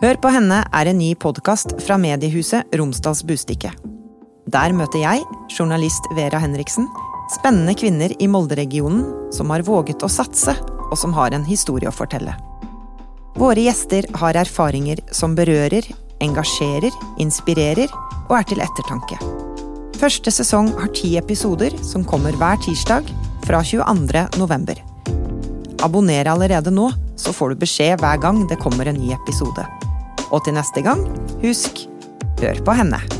Hør på henne er en ny podkast fra mediehuset Romsdals Bustikke. Der møter jeg, journalist Vera Henriksen, spennende kvinner i Molde-regionen som har våget å satse, og som har en historie å fortelle. Våre gjester har erfaringer som berører, engasjerer, inspirerer og er til ettertanke. Første sesong har ti episoder som kommer hver tirsdag fra 22. november. Abonner allerede nå, så får du beskjed hver gang det kommer en ny episode. Og til neste gang, husk hør på henne.